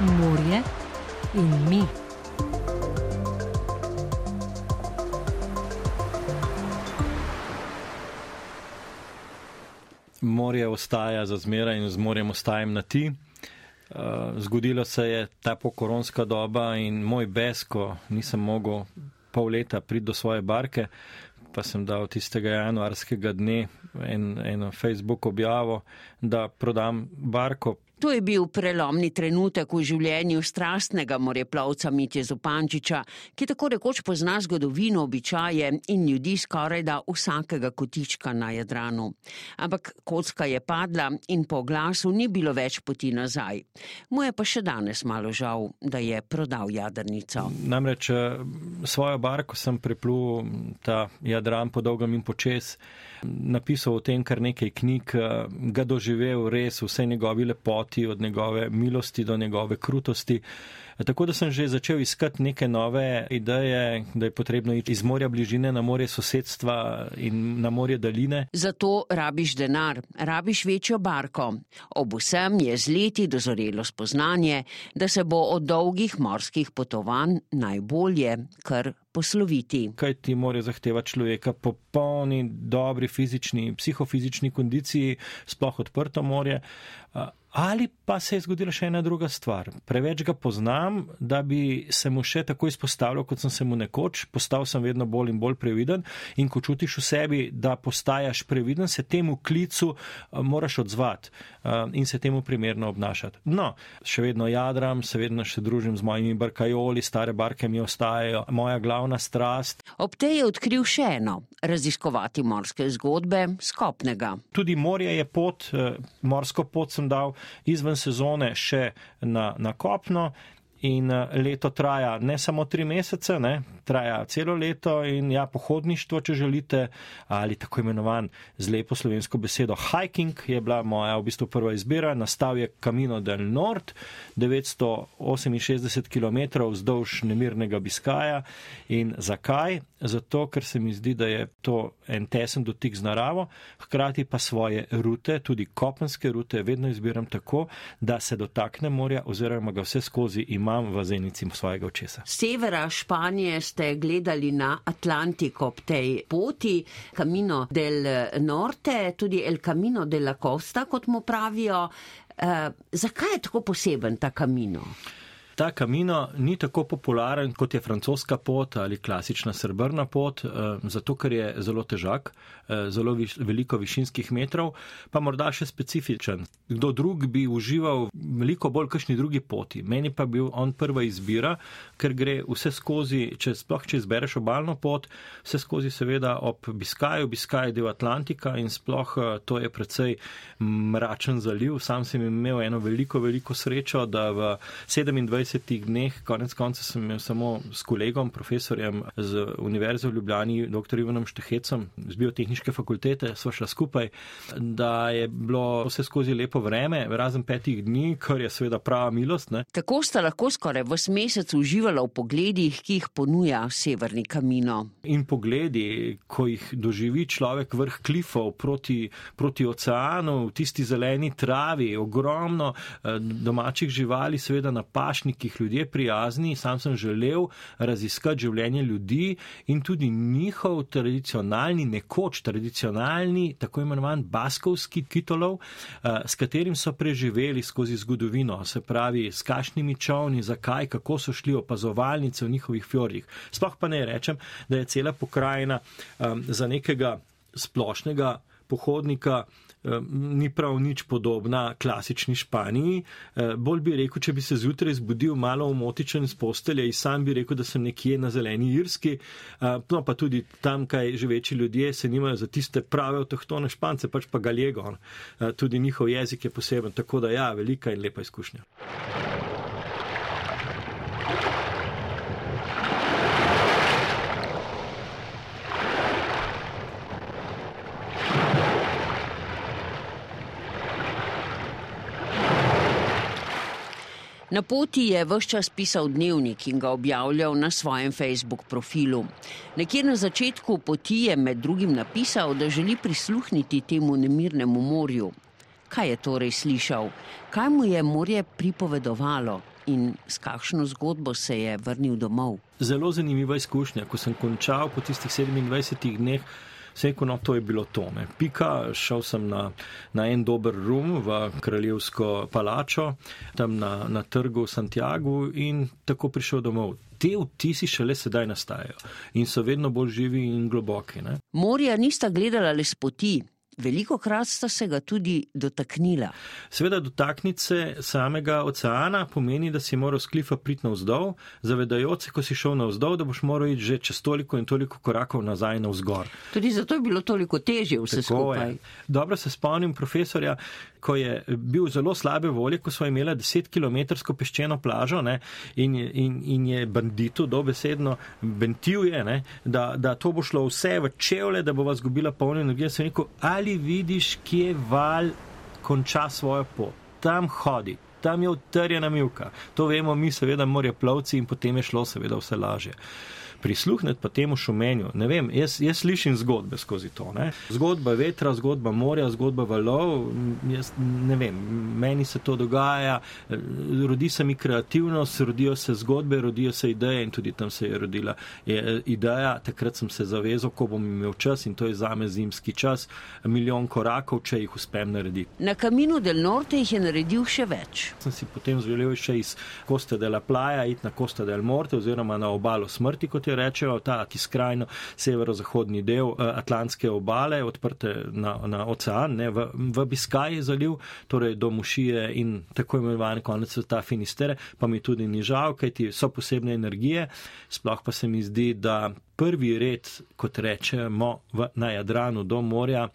morje in mi. Morje ostaja za zmeraj in z morjem ostajam na ti. Uh, zgodilo se je ta pokoronska doba in moj bes, ko nisem mogel pol leta priti do svoje barke, pa sem dal tistega januarskega dne en, eno Facebook objavo, da prodam barko, To je bil prelomni trenutek v življenju strastnega moreplavca Mitje Zopančiča, ki tako rekoč pozna zgodovino, običaje in ljudi skoraj da vsakega kotička na Jadranu. Ampak kocka je padla in po glasu ni bilo več poti nazaj. Mu je pa še danes malo žal, da je prodal jadrnico. Namreč eh, svojo barko sem preplul ta Jadran po dolgem in počes, napisal o tem kar nekaj knjig, eh, ga doživel res vse njegovi lepoti poti od njegove milosti do njegove krutosti. Tako da sem že začel iskati neke nove ideje, da je potrebno iti iz morja bližine na morje sosedstva in na morje daljine. Zato rabiš denar, rabiš večjo barko. Ob vsem je z leti dozorelo spoznanje, da se bo od dolgih morskih potovanj najbolje kar posloviti. Kaj ti mora zahtevati človeka po polni, dobri fizični, psihofizični kondiciji, sploh odprto morje. Ali pa se je zgodila še ena druga stvar. Preveč ga poznam, da bi se mu še tako izpostavljal, kot sem se mu nekoč. Postal sem vedno bolj in bolj previden in ko čutiš v sebi, da postajaš previden, se temu klicu moraš odzvati in se temu primerno obnašati. No, še vedno jadram, se vedno še družim z mojimi barkajoli, stare barke mi ostajajo, moja glavna strast. Ob tej je odkril še eno: raziskovati morske zgodbe skopnega. Tudi morje je pot, morsko pot sem dal izven sezone še na, na kopno. In leto traja ne samo tri mesece, ne, traja celo leto in ja, pohodništvo, če želite, ali tako imenovan z lepo slovensko besedo hiking, je bila moja v bistvu prva izbira. Nastal je Camino del Nord, 968 km vzdolž nemirnega Biskaja. In zakaj? Zato, ker se mi zdi, da je to en tesen dotik z naravo, hkrati pa svoje rute, tudi kopenske rute, vedno izbiram tako, da se dotakne morja oziroma ga vse skozi imam v zenici svojega očesa. Severa Španije ste gledali na Atlantiko ob tej poti, Camino del Norte, tudi El Camino de la Costa, kot mu pravijo. Uh, zakaj je tako poseben ta Camino? Ta kamino ni tako popularen kot je francoska pot ali klasična srebrna pot, eh, zato ker je zelo težak, zelo viš, veliko višinskih metrov, pa morda še specifičen. Kdo drug bi užival veliko bolj kakšni drugi poti. Meni pa bil on prva izbira, ker gre vse skozi, če sploh če izbereš obalno pot, vse skozi seveda ob Biskaju, Biskaj je del Atlantika in sploh eh, to je precej mračen zaliv. Sam sem imel eno veliko, veliko srečo, da v 27 20 dneh, konec konca sem imel samo s kolegom, profesorjem z Univerze v Ljubljani, dr. Ivanom Štehecom z biotehniške fakultete, sva šla skupaj, da je bilo vse skozi lepo vreme, razen petih dni, kar je seveda prava milost. Ne. Tako sta lahko skoraj v mesec uživala v pogledih, ki jih ponuja Severni kamino. In pogledi, ko jih doživi človek vrh klifov proti, proti oceanu, v tisti zeleni travi, ogromno eh, domačih živali, seveda na pašnik, ki jih ljudje prijazni, sam sem želel raziskati življenje ljudi in tudi njihov tradicionalni, nekoč tradicionalni, tako imenovan baskovski kitolov, eh, s katerim so preživeli skozi zgodovino, se pravi, s kašnimi čovni, zakaj, kako so šli opazovalnice v njihovih fjordih. Sploh pa ne rečem, da je cela pokrajina um, za nekega splošnega pohodnika ni prav nič podobna klasični Španiji. Bolj bi rekel, če bi se zjutraj zbudil malo umotičen z postelje in sam bi rekel, da sem nekje na zeleni Irski, no pa tudi tam, kaj živeči ljudje se nimajo za tiste prave avtohtone Špance, pač pa galjego. Eh, tudi njihov jezik je poseben, tako da ja, velika in lepa izkušnja. Na poti je vse čas pisal dnevnik in ga objavljal na svojem Facebook profilu. Nekje na začetku poti je med drugim napisal, da želi prisluhniti temu nemirnemu morju. Kaj je torej slišal? Kaj mu je morje pripovedovalo? in s kakšno zgodbo se je vrnil domov. Zelo zanimiva izkušnja, ko sem končal po tistih 27 dneh. Seko, no, to je bilo to. Ne. Pika, šel sem na, na en dober rum v kraljevsko palačo, tam na, na trgu v Santiago in tako prišel domov. Te vtisi šele sedaj nastajajo in so vedno bolj živi in globoki. Ne. Morja nista gledala le spoti, Veliko krat sta se ga tudi dotaknila. Seveda, dotakniti se samega oceana pomeni, da si moral sklifa priti navzdol, zavedajoč se, ko si šel navzdol, da boš moral iti že čez toliko in toliko korakov nazaj navzgor. Tudi zato je bilo toliko težje vse Tako skupaj. Je. Dobro se spomnim profesorja, ko je bil zelo slabe volje, ko smo imeli 10 km peščeno plažo ne, in, in, in je banditu dobesedno bentije, da, da to bo šlo vse v čevle, da bo vas gubila polno energijo. Sem rekel, ali vidiš, kje val konča svojo pot. Tam hodi, tam je utrjena milka. To vemo mi, seveda, morje plovci in potem je šlo seveda vse lažje prisluhniti pa temu šumenju. Ne vem, jaz, jaz slišim zgodbe skozi to. Ne? Zgodba vetra, zgodba morja, zgodba valov, jaz ne vem, meni se to dogaja, rodi se mi kreativnost, rodijo se zgodbe, rodijo se ideje in tudi tam se je rodila je ideja. Takrat sem se zavezal, ko bom imel čas in to je zame zimski čas, milijon korakov, če jih uspem narediti. Na kaminu del Norte jih je naredil še več. Sem si potem želel še iz Costa de la Playa iti na Costa del Morte oziroma na obalo smrti, kot kot rečejo, ta skrajno severozahodni del eh, Atlantske obale, odprte na, na ocean, ne, v, v Biskaji zaliv, torej do Mušije in tako imenovane konec sveta Finistere, pa mi tudi ni žal, kajti so posebne energije, sploh pa se mi zdi, da prvi red, kot rečemo, v, na Jadranu do morja,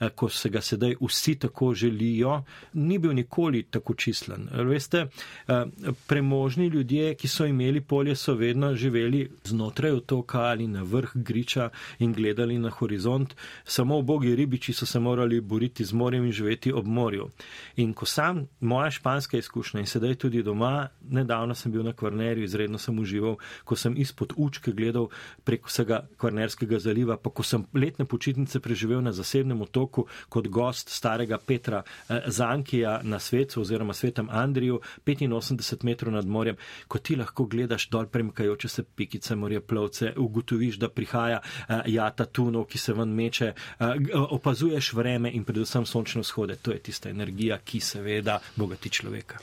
eh, ko se ga sedaj vsi tako želijo, ni bil nikoli tako čislen. Veste, eh, premožni ljudje, ki so imeli polje, so vedno živeli znotraj otoka ali na vrh griča in gledali na horizont. Samo ubogi ribiči so se morali boriti z morjem in živeti ob morju. In ko sam, moja španska izkušnja in sedaj tudi doma, nedavno sem bil na Kvarnerju, izredno sem užival, ko sem izpod učke gledal prek vsega Kvarnerskega zaliva, pa ko sem letne počitnice preživel na zasebnem otoku kot gost starega Petra eh, Zankija na svetu oziroma svetem Andriju, 85 metrov nad morjem, ko ti lahko gledaš dol premikajoče se pikice morja plovce, ugotoviš, da prihaja eh, jata tunov, ki se ven meče, eh, opazuješ vreme in predvsem sončne vzhode. To je tista energija, ki seveda bogati človeka.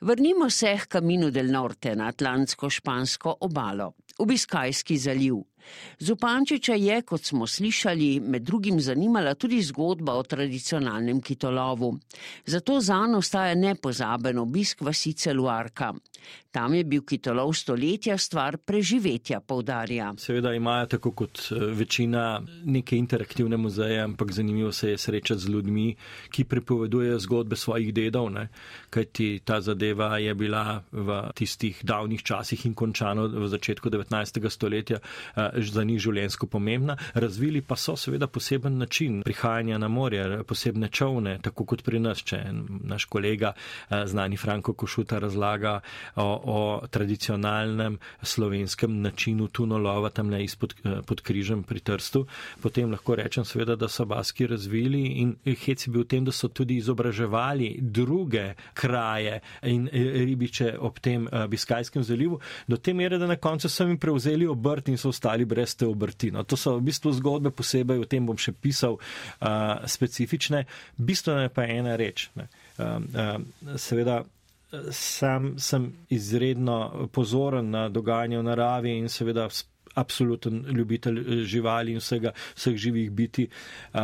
Vrnimo se k Camino del Norte na Atlantsko-špansko obalo, v Biskajski zaliv. Zupančiča je, kot smo slišali, med drugim zanimala tudi zgodba o tradicionalnem kitolovu. Zato zanj ostaja nepozaben obisk vasice Luarka. Tam je bil kitolov stoletja stvar preživetja, povdarja. Seveda imajo tako kot eh, večina neke interaktivne muzeje, ampak zanimivo se je srečati z ljudmi, ki pripovedujejo zgodbe svojih dedov, ne? kajti ta zadeva je bila v tistih davnih časih in končano v začetku 19. stoletja eh, za njih življensko pomembna. Razvili pa so seveda poseben način prihajanja na morje, posebne čovne, tako kot pri nas, če naš kolega, eh, znani Franko Košuta, razlaga o, o tradicionalnem slovenskem načinu tunolova tam ne izpod eh, pod križem pri Trstu. Potem lahko rečem seveda, da so baski razvili in hec je bil v tem, da so tudi izobraževali druge kraje in eh, ribiče ob tem Biskajskem zalivu, do te mere, da na koncu so jim prevzeli obrt in so ostali ali brez te obrti. No, to so v bistvu zgodbe posebej, o tem bom še pisal, uh, specifične. Bistvena je pa ena reč. Uh, uh, seveda, sam sem izredno pozoren na dogajanje v naravi in seveda absoluten ljubitelj živali in vsega, vseh živih biti. Uh,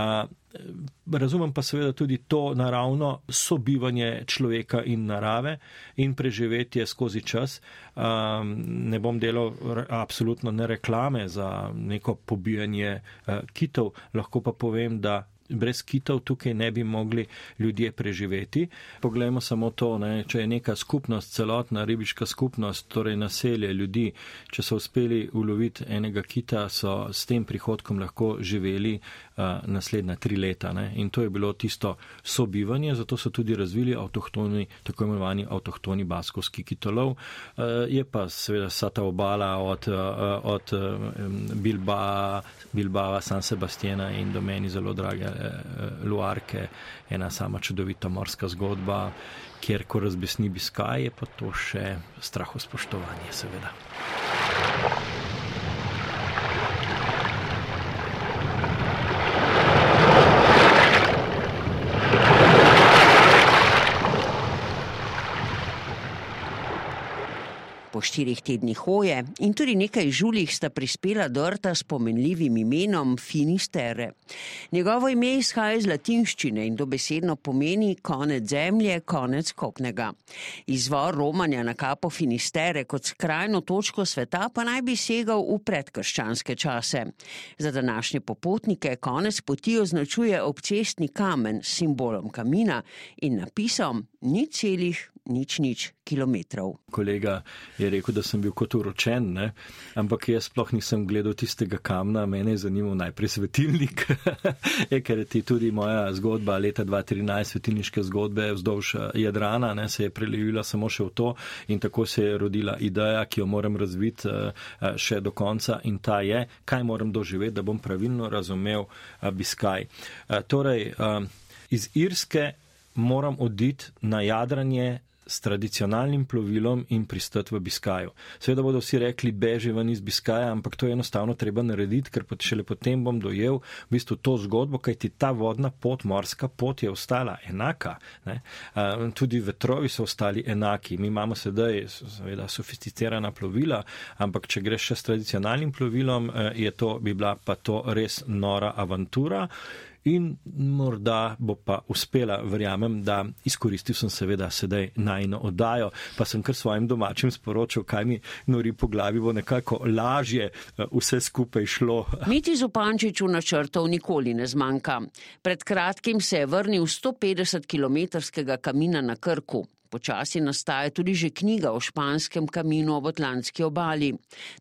Razumem pa seveda tudi to naravno sobivanje človeka in narave in preživetje skozi čas. Um, ne bom delal absolutno ne reklame za neko pobijanje uh, kitov, lahko pa povem, da brez kitov tukaj ne bi mogli ljudje preživeti. Poglejmo samo to, ne, če je neka skupnost, celotna ribiška skupnost, torej naselje ljudi, če so uspeli uloviti enega kita, so s tem prihodkom lahko živeli uh, naslednja tri leta. Ne. In to je bilo tisto sobivanje, zato so tudi razvili avtohtoni, tako imenovani avtohtoni baskovski kitolov. Uh, je pa seveda vsa ta obala od, uh, od uh, Bilbao, Bilbao, San Sebastiana in do meni zelo drage Luarke, ena sama čudovita morska zgodba, kjer ko razbesni Biskaj, je pa to še straho spoštovanje, seveda. Po štirih tednih hoje in tudi nekaj žuljih sta prispela do rta s pomenljivim imenom Finistere. Njegovo ime izhaja iz latinščine in dobesedno pomeni konec zemlje, konec kopnega. Izvor romanja na kapo Finistere kot skrajno točko sveta pa naj bi segal v predkrščanske čase. Za današnje popotnike konec poti označuje obcestni kamen s simbolom kamina in napisom ni celih nič nič kilometrov. Kolega je rekel, da sem bil kot uročen, ne? ampak jaz sploh nisem gledal tistega kamna, mene je zanimal najprej svetilnik, e, ker je tudi moja zgodba leta 2013, svetilniške zgodbe vzdolž eh, Jadrana, ne, se je prelevila samo še v to in tako se je rodila ideja, ki jo moram razviti eh, eh, še do konca in ta je, kaj moram doživeti, da bom pravilno razumel Biskaj. Torej, iz Irske moram oditi na jadranje s tradicionalnim plovilom in pristati v Biskaju. Seveda bodo vsi rekli, beži ven iz Biskaja, ampak to je enostavno treba narediti, ker šele potem bom dojel v bistvu to zgodbo, kajti ta vodna pot, morska pot je ostala enaka. Ne? Tudi vetrovi so ostali enaki. Mi imamo sedaj seveda sofisticirana plovila, ampak če greš še s tradicionalnim plovilom, je to, bi bila pa to res nora avantura in morda bo pa uspela, verjamem, da izkoristil sem seveda sedaj najno oddajo, pa sem kar svojim domačim sporočil, kaj mi nori po glavi, bo nekako lažje eh, vse skupaj šlo. Miti Zupančiču načrtov nikoli ne zmanjka. Pred kratkim se je vrnil 150 km kamina na Krku. Počasi nastaja tudi že knjiga o španskem kaminu ob Atlantski obali.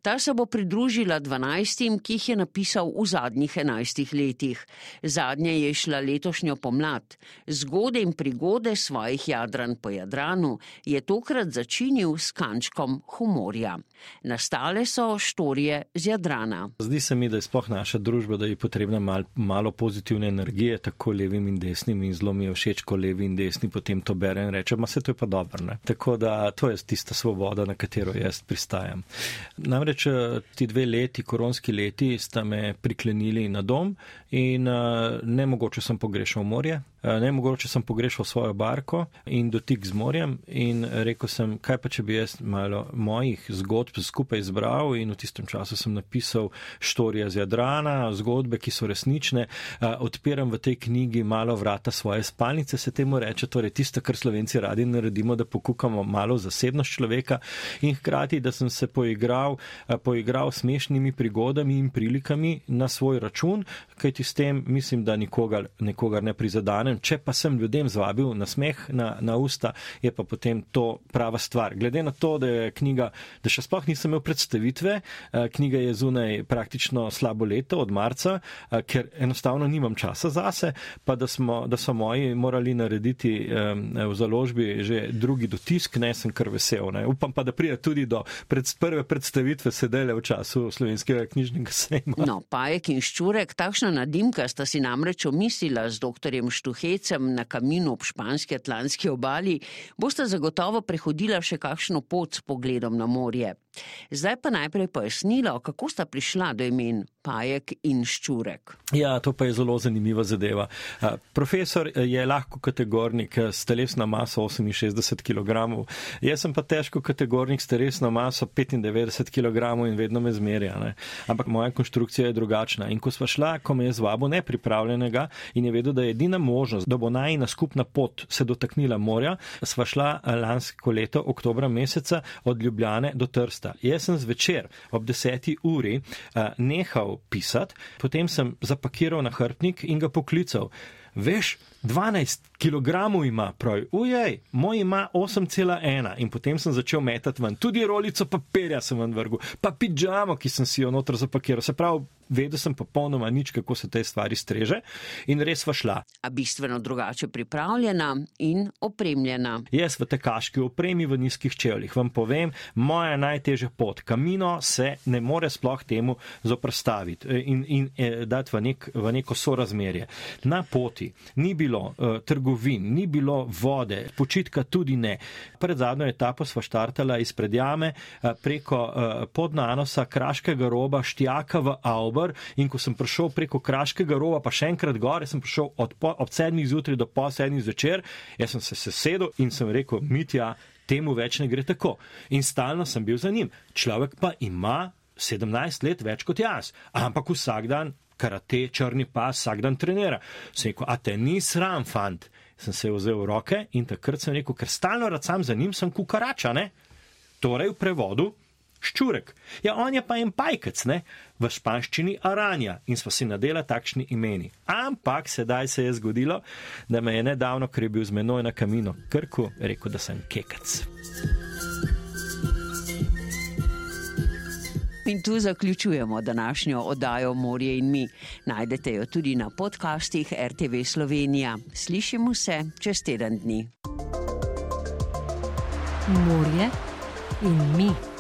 Ta se bo pridružila dvanajstim, ki jih je napisal v zadnjih enajstih letih. Zadnje je šla letošnjo pomlad. Zgode in prigode svojih jadran po Jadranu je tokrat začinil s kančkom humorja. Nastale so štorije z Jadrana. Zdi se mi, da je sploh naša družba, da je potrebna mal, malo pozitivne energije, tako levim in desnim in zelo mi je všeč, ko levi in desni potem to bere in reče, ma se to je pa dobro. Ne? Tako da to je tista svoboda, na katero jaz pristajam. Namreč eh, ti dve leti, koronski leti, sta me priklenili na dom in uh, ne mogoče sem pogrešal morje. Eh, ne, mogoče sem pogrešal svojo barko in dotik z morjem in rekel sem, kaj pa če bi jaz malo mojih zgodb skupaj zbral in v tistem času sem napisal štorije z Jadrana, zgodbe, ki so resnične, odpiram v tej knjigi malo vrata svoje spalnice, se temu reče, torej tisto, kar slovenci radi naredimo, da pokukamo malo zasebnost človeka in hkrati, da sem se poigral, poigral smešnimi prigodami in prilikami na svoj račun, kajti s tem mislim, da nikogar, nikogar ne prizadanem. Če pa sem ljudem zvabil na smeh, na, na usta, je pa potem to prava stvar. Glede na to, da je knjiga, da še sploh nisem imel predstavitve, knjiga je zunaj praktično slabo leto od marca, ker enostavno nimam časa zase, pa da, smo, da so moji morali narediti v založbi že drugi dotisk, ne sem kar vesel. Ne. Upam pa, da pride tudi do pred, prve predstavitve sedele v času slovenskega knjižnega sejma. No, Pajek in Ščurek, takšna nadimka sta si namreč omislila z doktorjem Štuhecem na kaminu ob španski atlantski obali, bosta zagotovo prehodila še kakšno pot s pogledom na morje. Zdaj pa najprej pojasnilo, kako sta prišla do imen Pajek in Ščurek. Ja, to pa je zelo zanimiva zadeva. Profesor je lahko kategornik s telesno maso 68 kg, jaz sem pa težko kategornik s telesno maso 95 kg in vedno me zmerja. Ne? Ampak moja konstrukcija je drugačna. In ko sva šla, ko me je zvabo nepripravljenega in je vedel, da je edina možnost, da bo najna skupna pot se dotaknila morja, sva šla lansko leto, oktobra meseca, od Ljubljane do Trsta lista. Jaz sem zvečer ob deseti uri uh, nehal pisati, potem sem zapakiral na hrbnik in ga poklical. Veš, 12 kg ima, pravi, ujej, moj ima 8,1 in potem sem začel metati ven, tudi rolico papirja sem ven vrgel, pa pidžamo, ki sem si jo notro zapakiral. Se pravi, vedel sem popolnoma nič, kako se te stvari streže in res sva šla. A bistveno drugače pripravljena in opremljena. Jaz v tekaški opremi v nizkih čevljih vam povem, moja najtežja pot, kamino se ne more sploh temu zoprstaviti eh, in, in eh, dati v, nek, v neko sorazmerje. Na poti ni bilo uh, trgovin, ni bilo vode, počitka tudi ne. Pred zadnjo etapo sva štartala izpred jame uh, preko uh, podnanosa kraškega roba Štjaka v Auber in ko sem prišel preko kraškega roba, pa še enkrat gore, sem prišel od po, ob sedmih zjutraj do pol sedmih zvečer, jaz sem se sesedel in sem rekel, mitja, temu več ne gre tako. In stalno sem bil za njim. Človek pa ima 17 let več kot jaz, ampak vsak dan karate, črni pas, vsak dan trenira. Sem rekel, a te ni sram, fant. Sem se vzel v roke in takrat sem rekel, ker stalno racam za njim, sem kukarača, ne? Torej v prevodu. Ščurek. Ja, on je pa en pajkec, ne, v španščini aranja in smo si nadela takšni imeni. Ampak sedaj se je zgodilo, da me je nedavno, ker je bil z menoj na kamino Krku, rekel, da sem kekec. In tu zaključujemo današnjo oddajo Morje in mi. Najdete jo tudi na podcastih RTV Slovenija. Slišimo se čez teden dni. Morje in mi.